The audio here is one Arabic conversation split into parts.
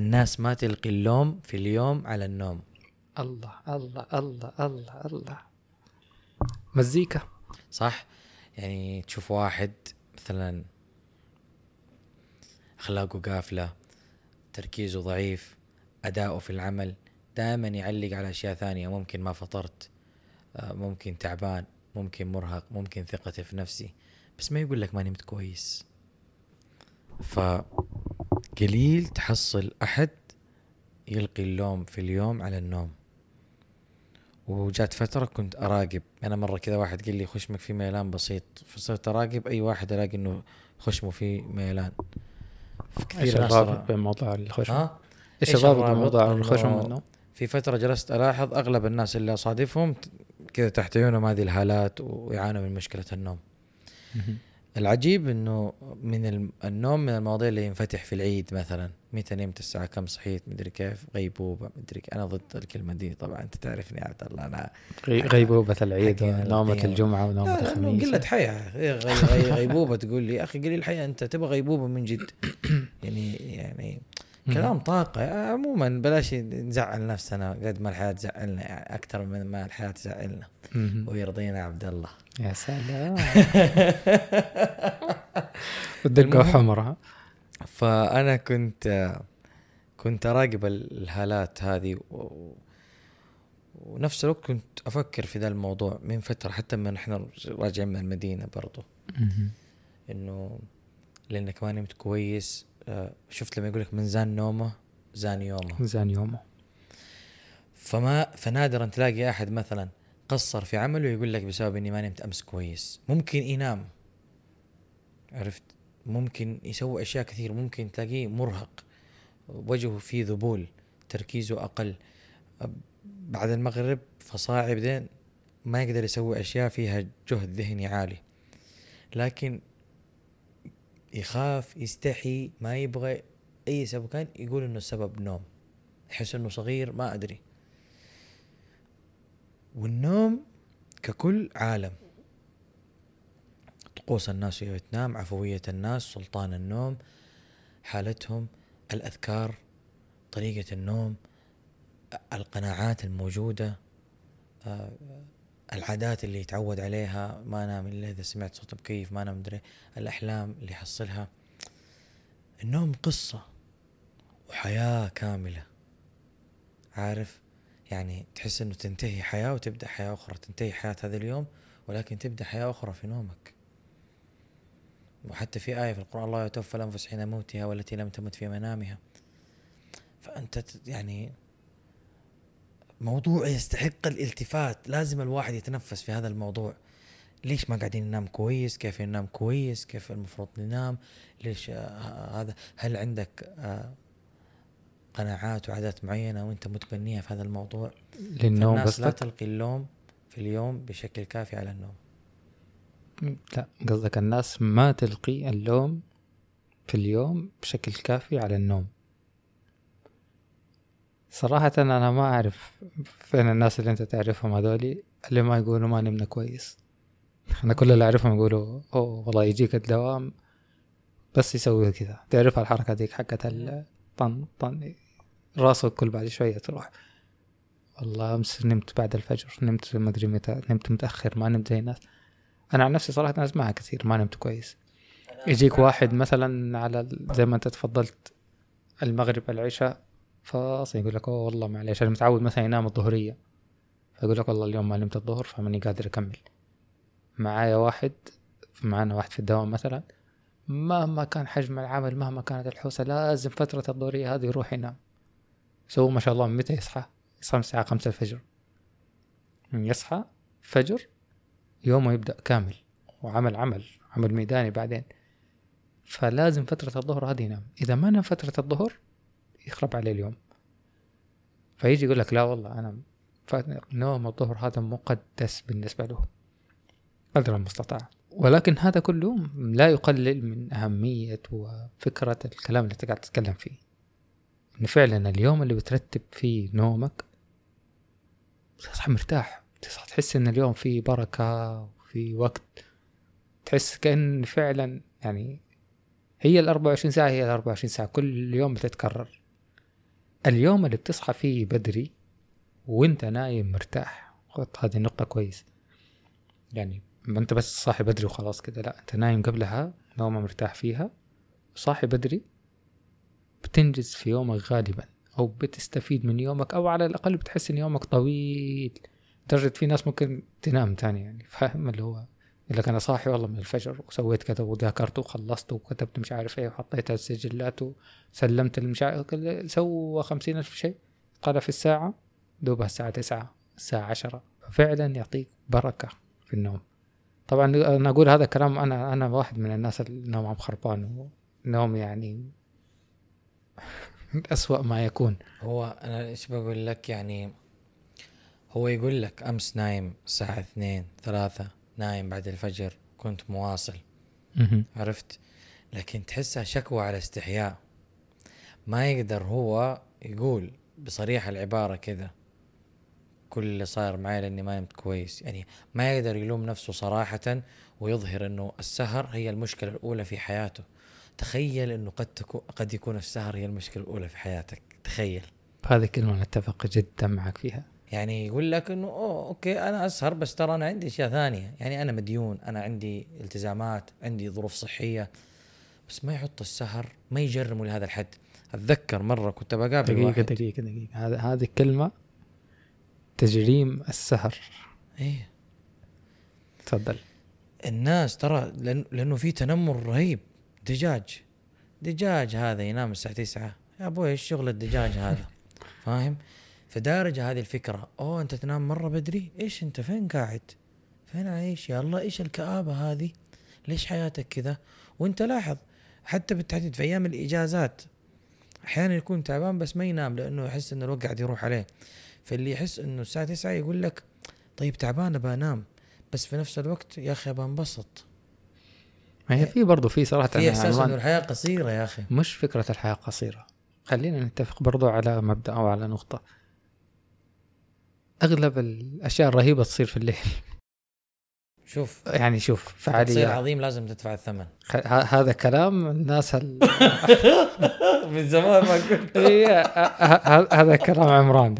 الناس ما تلقي اللوم في اليوم على النوم. الله الله الله الله الله. مزيكا. صح؟ يعني تشوف واحد مثلا أخلاقه قافلة تركيزه ضعيف أداؤه في العمل دائما يعلق على أشياء ثانية. ممكن ما فطرت آه، ممكن تعبان ممكن مرهق ممكن ثقتي في نفسي. بس ما يقول لك ما نمت كويس. فقليل تحصل أحد يلقي اللوم في اليوم على النوم وجات فترة كنت أراقب أنا مرة كذا واحد قال لي خشمك في ميلان بسيط فصرت أراقب أي واحد ألاقي إنه خشمه في ميلان إيش الرابط بين موضوع الخشم؟ ها إيش إيش الرابط بين؟ موضوع الخشم والنوم؟ في فترة جلست ألاحظ أغلب الناس اللي أصادفهم كذا تحت عيونهم هذه الهالات ويعانوا من مشكلة النوم. العجيب إنه من النوم من المواضيع اللي ينفتح في العيد مثلا. متى نمت الساعة كم صحيت؟ مدري كيف؟ غيبوبة مدري. أنا ضد الكلمة دي طبعا أنت تعرفني يا عبد الله أنا غي- غيبوبة العيد ونومة لا، لا، الخميس. قلة حياة. غي غي غيبوبة تقول لي يا أخي قليل الحياة أنت تبغى غيبوبة من جد. يعني يعني كلام طاقة. عموما بلاش نزعل نفسنا قد ما الحياة تزعلنا يعني أكثر من ما الحياة تزعلنا. ويرضينا عبد الله. يا سلام. والدقة حمرها فأنا كنت كنت أراقب الهالات هذه و... ونفس الوقت كنت أفكر في ذا الموضوع من فترة حتى من إحنا راجعين من المدينة برضو. إنه لأنك ما نمت كويس آه، شفت لما يقول لك من زان نومة زان يومة. زان يومة. فما فنادرا تلاقي أحد مثلا قصر في عمله ويقول لك بسبب إني ما نمت امس كويس. ممكن ينام. عرفت؟ ممكن يسوي أشياء كثير. ممكن تلاقيه مرهق. وجهه فيه ذبول. تركيزه أقل. بعد المغرب فصاعي بعدين ما يقدر يسوي أشياء فيها جهد ذهني عالي. لكن يخاف يستحي ما يبغى أي سبب. كان يقول إنه السبب نوم. يحس إنه صغير ما أدري. والنوم ككل عالم. طقوس الناس وهي تنام عفوية الناس سلطان النوم حالتهم الأذكار طريقة النوم القناعات الموجودة آه، العادات اللي يتعود عليها ما نام إلا إذا سمعت صوت مكيف ما نام مدري الأحلام اللي يحصلها. النوم قصة وحياة كاملة. عارف؟ يعني تحس إنه تنتهي حياة وتبدأ حياة أخرى تنتهي حياة هذا اليوم ولكن تبدأ حياة أخرى في نومك. وحتى في آية في القرآن الله يتوفى الأنفس حين موتها والتي لم تمت في منامها. فأنت ت- يعني موضوع يستحق الالتفات. لازم الواحد يتنفس في هذا الموضوع. ليش ما قاعدين ننام كويس؟ كيف ننام كويس؟ كيف المفروض ننام؟ ليش آه هذا؟ هل عندك آه قناعات وعادات معينة وانت متبنيها في هذا الموضوع للنوم فالناس لا؟ تلقي اللوم في اليوم بشكل كافي على النوم. لا قصدك الناس ما تلقي اللوم في اليوم بشكل كافي على النوم. صراحة أنا ما أعرف فين الناس اللي أنت تعرفهم هذولي اللي ما يقولوا ما نمنا كويس. أنا كل اللي أعرفهم يقولوا أوه والله يجيك الدوام بس يسوي كذا. تعرف الحركة ديك حقت الطن طن راسه كل بعد شوية تروح. والله أمس نمت بعد الفجر نمت ما أدري متى نمت متأخر ما نمت زي الناس. أنا عن نفسي صراحة أنا أسمعها كثير ما نمت كويس. يجيك واحد مثلا على زي ما أنت تفضلت المغرب العشاء فاصلا يقول لك أوه والله معليش أنا متعود مثلا ينام الظهرية. فيقول لك والله اليوم ما نمت الظهر فماني قادر أكمل. معايا واحد معانا واحد في الدوام مثلا مهما كان حجم العمل مهما كانت الحوسة لازم فترة الظهرية هذه يروح ينام. سو ما شاء الله من متى يصحى؟ يصحى من الساعة خمسة الفجر. يصحى فجر يومه يبدأ كامل وعمل عمل عمل ميداني بعدين. فلازم فترة الظهر هذه ينام. إذا ما نام فترة الظهر يخرب عليه اليوم. فيجي يقول لك لا والله أنا نوم الظهر هذا مقدس بالنسبة له. قدر المستطاع. ولكن هذا كله لا يقلل من أهمية وفكرة الكلام اللي أنت قاعد تتكلم فيه. إن فعلا اليوم اللي بترتب فيه نومك تصحى مرتاح. تصحى تحس إن اليوم فيه بركة وفي وقت. تحس كأن فعلا يعني هي ال 24 ساعة هي ال 24 ساعة. كل يوم بتتكرر. اليوم اللي بتصحى فيه بدري وإنت نايم مرتاح خط هذه النقطة كويس. يعني ما أنت بس صاحي بدري وخلاص كده لا أنت نايم قبلها نومة مرتاح فيها صاحي بدري بتنجز في يومك غالبا أو بتستفيد من يومك أو على الأقل بتحس إن يومك طويل. لدرجة في ناس ممكن تنام تاني يعني فاهم؟ اللي هو يقول لك أنا صاحي والله من الفجر وسويت كذا وذاكرت وخلصت وكتبت مش عارف إيه وحطيت السجلات وسلمت المش عارف سوى خمسين ألف شيء. قال في الساعة دوبها الساعة تسعة الساعة عشرة. ففعلا يعطيك بركة في النوم. طبعا أنا أقول هذا الكلام أنا أنا واحد من الناس اللي نومهم خربان ونوم يعني أسوأ ما يكون. هو أنا إيش بقول لك يعني هو يقول لك أمس نايم الساعة اثنين ثلاثة نايم بعد الفجر كنت مواصل. عرفت؟ لكن تحسها شكوى على استحياء. ما يقدر هو يقول بصريح العبارة كذا. كل اللي صاير معي لأني ما نمت كويس. يعني ما يقدر يلوم نفسه صراحة ويظهر إنه السهر هي المشكلة الأولى في حياته. تخيل إنه قد تكون قد يكون السهر هي المشكلة الأولى في حياتك. تخيل. هذه كلمة نتفق جدا معك فيها. يعني يقول لك إنه أوه أوكي أنا أسهر بس ترى أنا عندي أشياء ثانية. يعني أنا مديون أنا عندي التزامات عندي ظروف صحية. بس ما يحط السهر ما يجرمه لهذا الحد. أتذكر مرة كنت بقابل دقيقة واحد. دقيقة دقيقة. هذا هذه الكلمة تجريم السهر. إيه. تفضل. الناس ترى لأن لأنه في تنمر رهيب. دجاج. دجاج هذا ينام الساعة 9 يا أبوي إيش شغل الدجاج هذا؟ فاهم؟ فدارجة هذه الفكرة. أوه أنت تنام مرة بدري؟ إيش أنت؟ فين قاعد؟ فين عايش؟ يا الله إيش الكآبة هذه؟ ليش حياتك كذا؟ وأنت لاحظ حتى بالتحديد في أيام الإجازات أحيانا يكون تعبان بس ما ينام لأنه يحس إنه الوقت قاعد يروح عليه. فاللي يحس إنه الساعة 9 يقول لك طيب تعبان أبى أنام. بس في نفس الوقت يا أخي أبى أنبسط. ما هي في برضه في صراحة في إحساس إنه الحياة قصيرة يا أخي. مش فكرة الحياة قصيرة. خلينا نتفق برضو على مبدأ أو على نقطة. أغلب الأشياء الرهيبة تصير في الليل. شوف يعني شوف تصير فعالية عظيم لازم تدفع الثمن. هذا كلام الناس هل... من زمان ما قلت. إيه، هذا كلام عمران.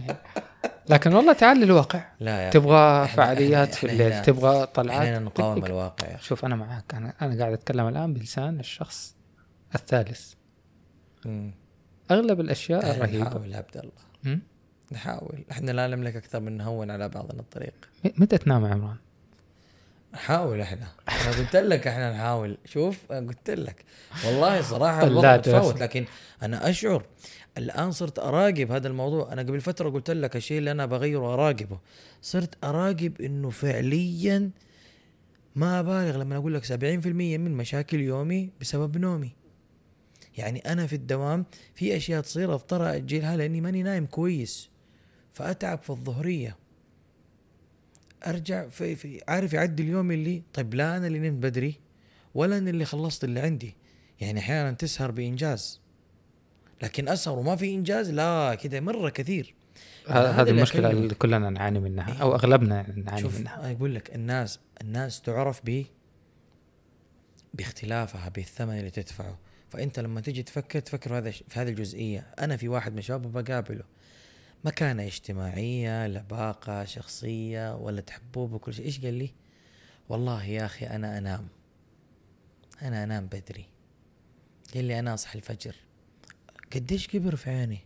لكن والله تعال للواقع لا يا. تبغى إحنا- فعاليات إحنا- في الليل هنا- تبغى إحنا طلعات نقاوم دقيقة. الواقع يا. شوف أنا معاك أنا أنا قاعد أتكلم الآن بلسان الشخص الثالث مم. أغلب الأشياء إحنا الرهيبة نحاول عبد الله? نحاول إحنا لا نملك أكثر من نهون على بعضنا الطريق متى تنام يا عمران؟ نحاول إحنا. أنا قلت لك إحنا نحاول. شوف قلت لك. والله صراحة متفاوت تحسن. لكن أنا أشعر الآن صرت أراقب هذا الموضوع. أنا قبل فترة قلت لك الشيء اللي أنا بغيره أراقبه. صرت أراقب إنه فعليا ما أبالغ لما أقول لك 70% من مشاكل يومي بسبب نومي. يعني أنا في الدوام في أشياء تصير أضطر أجلها لأني ماني نايم كويس. فأتعب في الظهرية. أرجع في, في عارف يعدي اليوم اللي طيب لا أنا اللي نمت بدري ولا أنا اللي خلصت اللي عندي. يعني أحيانا تسهر بإنجاز. لكن أسهر وما في إنجاز لا كده مرة كثير. هذه أكلمك. اللي كلنا نعاني منها إيه. أو أغلبنا نعاني شوف منها. أقول لك الناس الناس تعرف ب باختلافها بالثمن اللي تدفعه. فأنت لما تيجي تفكر تفكر في هذا في هذه الجزئية. أنا في واحد من الشباب بقابله. مكانة اجتماعية لباقة شخصية ولا تحبوب وكل شيء. إيش قال لي؟ والله يا أخي أنا أنام. أنا أنام بدري. قال لي أنا أصحى الفجر. قديش كبر في عيني؟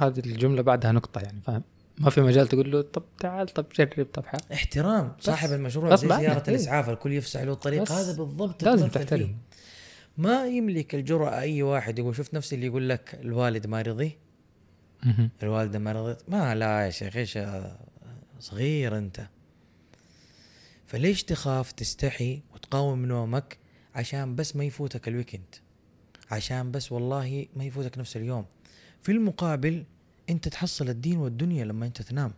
هذه الجملة بعدها نقطة يعني فاهم؟ ما في مجال تقول له طب تعال طب جرب طب حال احترام. صاحب المشروع بس زي سياره إيه. الإسعاف الكل يفسح له الطريق. هذا بالضبط لازم. تحترم. ما يملك الجرأة أي واحد يقول شوف نفس اللي يقول لك الوالد ما رضي؟ مهم. الوالدة ما لا يا شيخ إيش صغير أنت. فليش تخاف تستحي وتقاوم نومك عشان بس ما يفوتك الويكند؟ عشان بس والله ما يفوتك نفس اليوم. في المقابل أنت تحصل الدين والدنيا لما أنت تنام.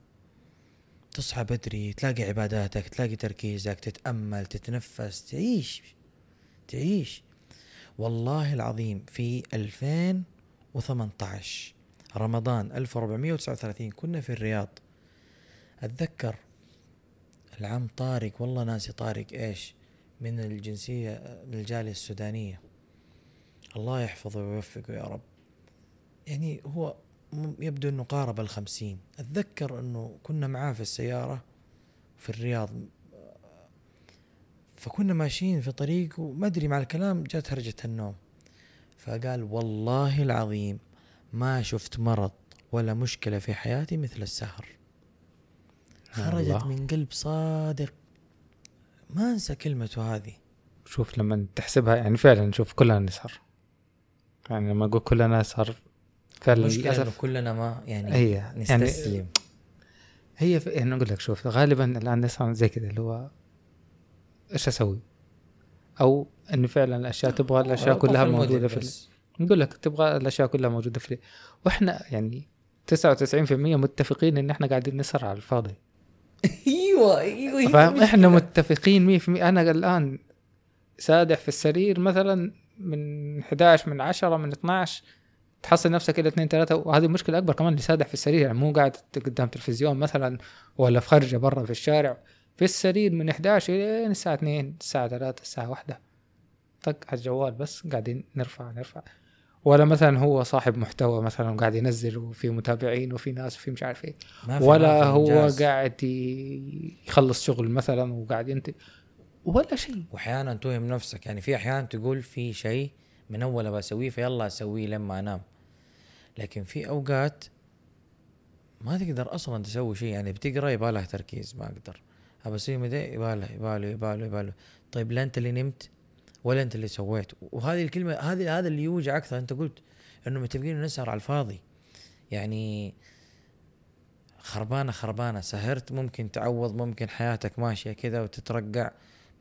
تصحى بدري تلاقي عباداتك تلاقي تركيزك تتأمل تتنفس تعيش تعيش. والله العظيم في 2018 رمضان 1439 كنا في الرياض. أتذكر العم طارق والله ناسي طارق إيش من الجنسية من الجالية السودانية. الله يحفظه ويوفقه يا رب. يعني هو يبدو إنه قارب الخمسين. أتذكر إنه كنا معاه في السيارة في الرياض. فكنا ماشيين في طريق وما أدري مع الكلام جات هرجة النوم. فقال والله العظيم ما شفت مرض ولا مشكلة في حياتي مثل السهر خرجت الله. من قلب صادق ما أنسى كلمته هذه شوف لما تحسبها يعني فعلا شوف كلنا نسهر يعني لما أقول كلنا نسهر فعلا للأسف كلنا ما يعني هي يعني نستسلم هي ف... يعني أقول لك شوف غالبا الآن نسهر زي كذا اللي هو إيش أسوي؟ أو إنه فعلا الأشياء تبغى الأشياء كلها موجودة في. نقول لك تبغى الأشياء كلها موجودة في وإحنا يعني 99% متفقين إن إحنا قاعدين نسهر على الفاضي. أيوه أيوه هي فاهم؟ إحنا. متفقين 100% أنا الآن سادح في السرير مثلا من 11 من 10 من 12 تحصل نفسك إلى 2 3 وهذه مشكلة أكبر كمان اللي سادح في السرير. يعني مو قاعد قدام تلفزيون مثلا ولا في خرجه برا في الشارع. في السرير من 11 لين الساعة 2 الساعة 3 الساعة 1 طق على الجوال بس. قاعدين نرفع نرفع. ولا مثلا هو صاحب محتوى مثلا وقاعد ينزل وفي متابعين وفي ناس وفي مش عارف إيه. ولا هو. قاعد يخلص شغل مثلا وقاعد ينتج ولا شيء. واحيانا توهم نفسك يعني في أحيان تقول في شيء من أول بسويه فيلا أسويه لما أنام. لكن في أوقات ما تقدر أصلا تسوي شيء يعني بتقرأ يبالها تركيز ما أقدر. ابى أسوي مدى يباله يباله يباله يباله. طيب لا انت اللي نمت ولا أنت اللي سويت. وهذه الكلمة هذه هذا اللي يوجع أكثر. أنت قلت إنه متفقين نسهر على الفاضي. يعني خربانة خربانة. سهرت ممكن تعوض ممكن حياتك ماشية كذا وتترقع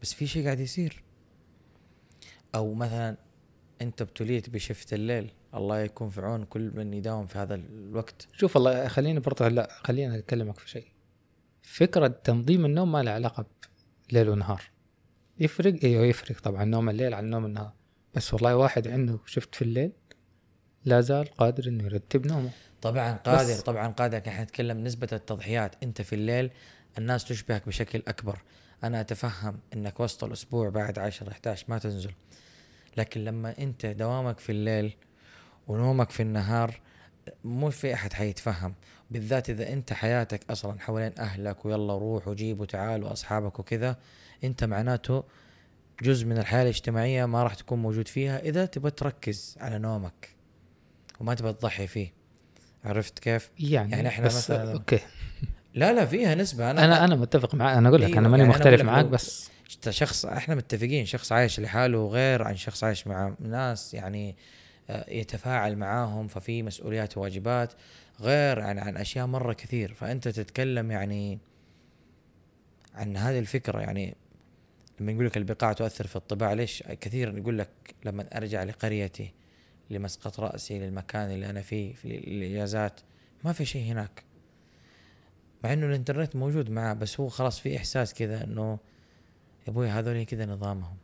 بس في شيء قاعد يصير. أو مثلا أنت ابتليت بشفت الليل. الله يكون في عون كل من يداوم في هذا الوقت. شوف الله خليني برضه لا خليني أكلمك في شيء. فكرة تنظيم النوم ما لها علاقة بليل ونهار. يفرق؟ إيوه يفرق طبعا نوم الليل عن نوم النهار. بس والله واحد عنده شفت في الليل لا زال قادر إنه يرتب نومه. طبعا قادر بس- طبعا قادر. إحنا نتكلم نسبة التضحيات. أنت في الليل الناس تشبهك بشكل أكبر. أنا أتفهم إنك وسط الأسبوع بعد 10 11 ما تنزل. لكن لما أنت دوامك في الليل ونومك في النهار مو في أحد حيتفهم بالذات إذا أنت حياتك أصلا حوالين أهلك ويلا روح وجيب وتعال وأصحابك وكذا أنت معناته جزء من الحياة الاجتماعية ما راح تكون موجود فيها إذا تبى تركز على نومك وما تبى تضحي فيه. عرفت كيف؟ يعني يعني إحنا بس مثلاً- أوكي. لا لا فيها نسبة. أنا أنا أنا متفق معك أنا أقول لك أيوة، أنا ماني يعني مختلف لو- بس شخص إحنا متفقين شخص عايش لحاله غير عن شخص عايش مع ناس يعني يتفاعل معاهم ففي مسؤوليات وواجبات غير عن عن أشياء مرة كثير. فأنت تتكلم يعني عن هذه الفكرة يعني لما يقول لك البقاع تؤثر في الطباع ليش؟ كثير يقول لك لما أرجع لقريتي لمسقط رأسي للمكان اللي أنا فيه في الاجازات ما في شيء هناك. مع إنه الإنترنت موجود معاه بس هو خلاص في إحساس كذا إنه يا أبوي هذول كذا نظامهم.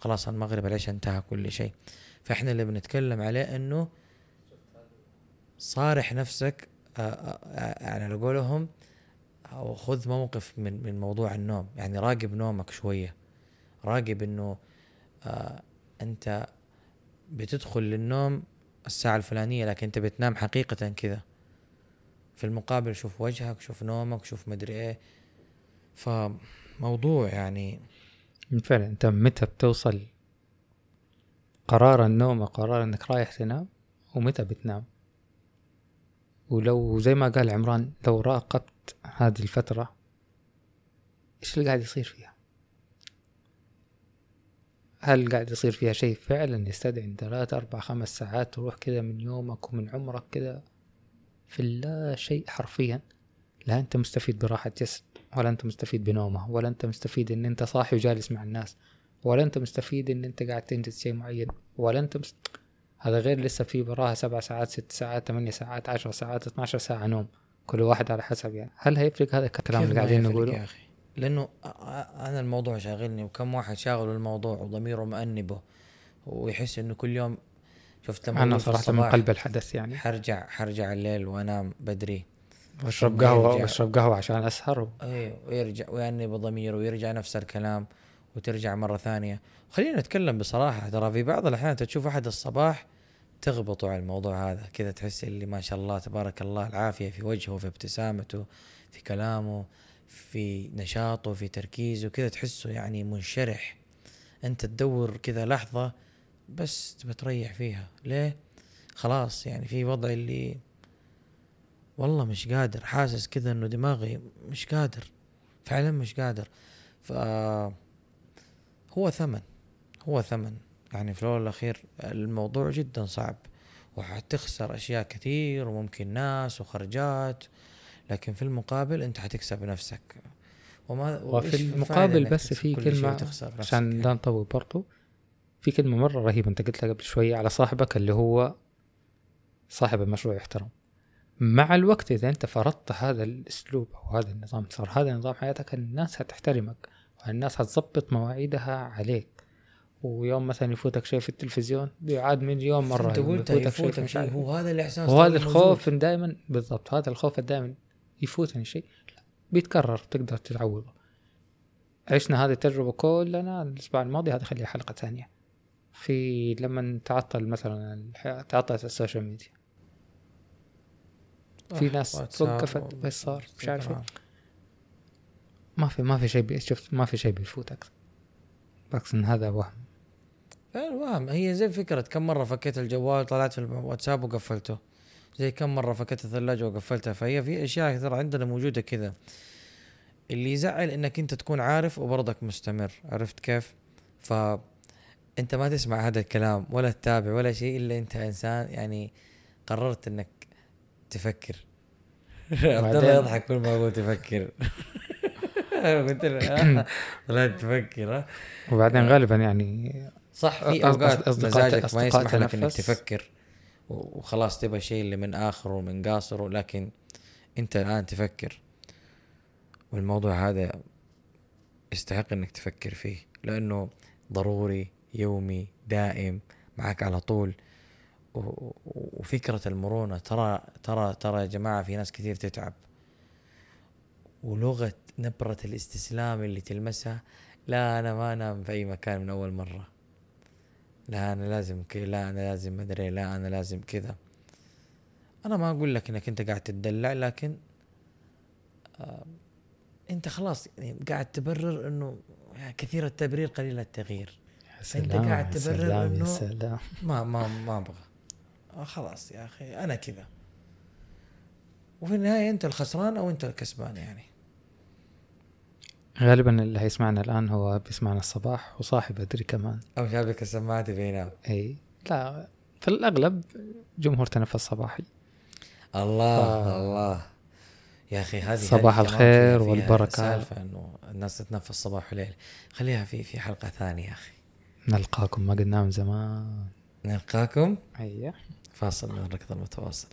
خلاص المغرب العشاء انتهى كل شيء؟ فاحنا اللي بنتكلم عليه انه صارح نفسك يعني على قولهم أو خذ موقف من من موضوع النوم. يعني راقب نومك شوية. راقب إنه آه أنت بتدخل للنوم الساعة الفلانية لكن أنت بتنام حقيقة كذا. في المقابل شوف وجهك شوف نومك شوف مدري إيه. فموضوع يعني فعلا أنت متى بتوصل قرار النوم وقرار إنك رايح تنام ومتى بتنام؟ ولو زي ما قال عمران لو راقبت هذه الفترة إيش اللي قاعد يصير فيها؟ هل قاعد يصير فيها شيء فعلا يستدعي ان ثلاثة أربع خمس ساعات تروح كذا من يومك ومن عمرك كذا في اللا شيء حرفيا. لا أنت مستفيد براحة جسد ولا أنت مستفيد بنومة ولا أنت مستفيد إن أنت صاحي وجالس مع الناس. ولا انت مستفيد ان انت قاعد تنجز شيء معين؟ ولا انت مست... هذا غير لسه في براها سبع ساعات ست ساعات ثمانية ساعات عشر ساعات 12 ساعة نوم كل واحد على حسب يعني. هل هيفرق هذا الكلام اللي قاعدين نقوله؟ يا أخي. لأنه أ- أ- أنا الموضوع شاغلني وكم واحد شاغل الموضوع وضميره مأنبه ويحس إنه كل يوم شفت لما في صراحة من قلب الحدث يعني. حرجع حرجع الليل وأنام بدري. ثم قهوة. بشرب قهوة عشان أسهر و... أيوه ويرجع ويأنب ضميره ويرجع نفس الكلام. وترجع مرة ثانية. خلينا نتكلم بصراحة ترى في بعض الأحيان أنت تشوف أحد الصباح تغبطوا على الموضوع هذا كذا تحس اللي ما شاء الله تبارك الله العافية في وجهه في ابتسامته في كلامه في نشاطه في تركيزه كذا تحسه يعني منشرح. أنت تدور كذا لحظة بس تبى تريح فيها. ليه؟ خلاص يعني في وضع اللي والله مش قادر حاسس كذا إنه دماغي مش قادر فعلا مش قادر. ف هو ثمن هو ثمن. يعني في الأول والأخير الموضوع جدا صعب وحتخسر أشياء كثير وممكن ناس وخرجات لكن في المقابل أنت حتكسب نفسك. وما وفي المقابل بس في كلمة عشان لا. نطول برضو. في كلمة مرة رهيبة أنت قلتها قبل شوية على صاحبك اللي هو صاحب المشروع يحترم. مع الوقت إذا أنت فرضت هذا الأسلوب أو هذا النظام صار هذا نظام حياتك الناس هتحترمك والناس هتظبط مواعيدها عليك. ويوم مثلا يفوتك شيء في التلفزيون بيعاد مليون مرة انت قلت يفوتك شيء. هو هذا الإحساس وهذا الخوف دائما بالضبط هذا الخوف دائما يفوتني شيء. بيتكرر تقدر تتعوضه. عشنا هذه التجربة كلنا الأسبوع الماضي هذه خليها حلقة ثانية. في لما تعطل مثلا تعطلت السوشيال ميديا. في ناس توقفت بس صار مش عارف ما في ما في شيء شفت ما في شيء بيفوتك بالعكس إن هذا وهم. وهم. هي زي فكرة كم مرة فكيت الجوال طلعت في الواتساب وقفلته. زي كم مرة فكيت الثلاجة وقفلتها. فهي في أشياء ترى عندنا موجودة كذا. اللي يزعل إنك أنت تكون عارف وبرضك مستمر. عرفت كيف؟ ف أنت ما تسمع هذا الكلام ولا تتابع ولا شيء إلا أنت إنسان يعني قررت إنك تفكر. عبد الله يضحك كل ما أقول تفكر. قلت له لا تفكر وبعدين غالبا يعني صح في أوقات مزاجك ما يسمح لك إنك تفكر وخلاص تبغى شيء اللي من اخره ومن قاصره لكن أنت الآن تفكر. والموضوع هذا يستحق إنك تفكر فيه لأنه ضروري يومي دائم معك على طول. وفكرة المرونة ترى ترى ترى يا جماعة في ناس كثير تتعب. ولغة نبرة الاستسلام اللي تلمسها لا أنا ما أنام في أي مكان من أول مرة. لا أنا لازم كذا لا أنا لازم مدري لا أنا لازم كذا. أنا ما أقول لك إنك أنت قاعد تدلع لكن آه أنت خلاص يعني قاعد تبرر إنه كثير التبرير قليل التغيير. أنت قاعد تبرر إنه ما ما ما أبغى. آه خلاص يا أخي أنا كذا. وفي النهاية أنت الخسران أو أنت الكسبان يعني. غالبا اللي هيسمعنا الآن هو بيسمعنا الصباح وصاحب ادري كمان. أو جابك السماعات بينام إي. لا في الأغلب جمهور تنفس صباحي الله ف... الله. يا أخي هذه صباح الخير والبركة. سالفة إنه الناس تتنفس صباح وليل خليها في في حلقة ثانية يا أخي. نلقاكم ما قلنا من زمان. نلقاكم؟ أيوه. فاصل من الركض المتواصل.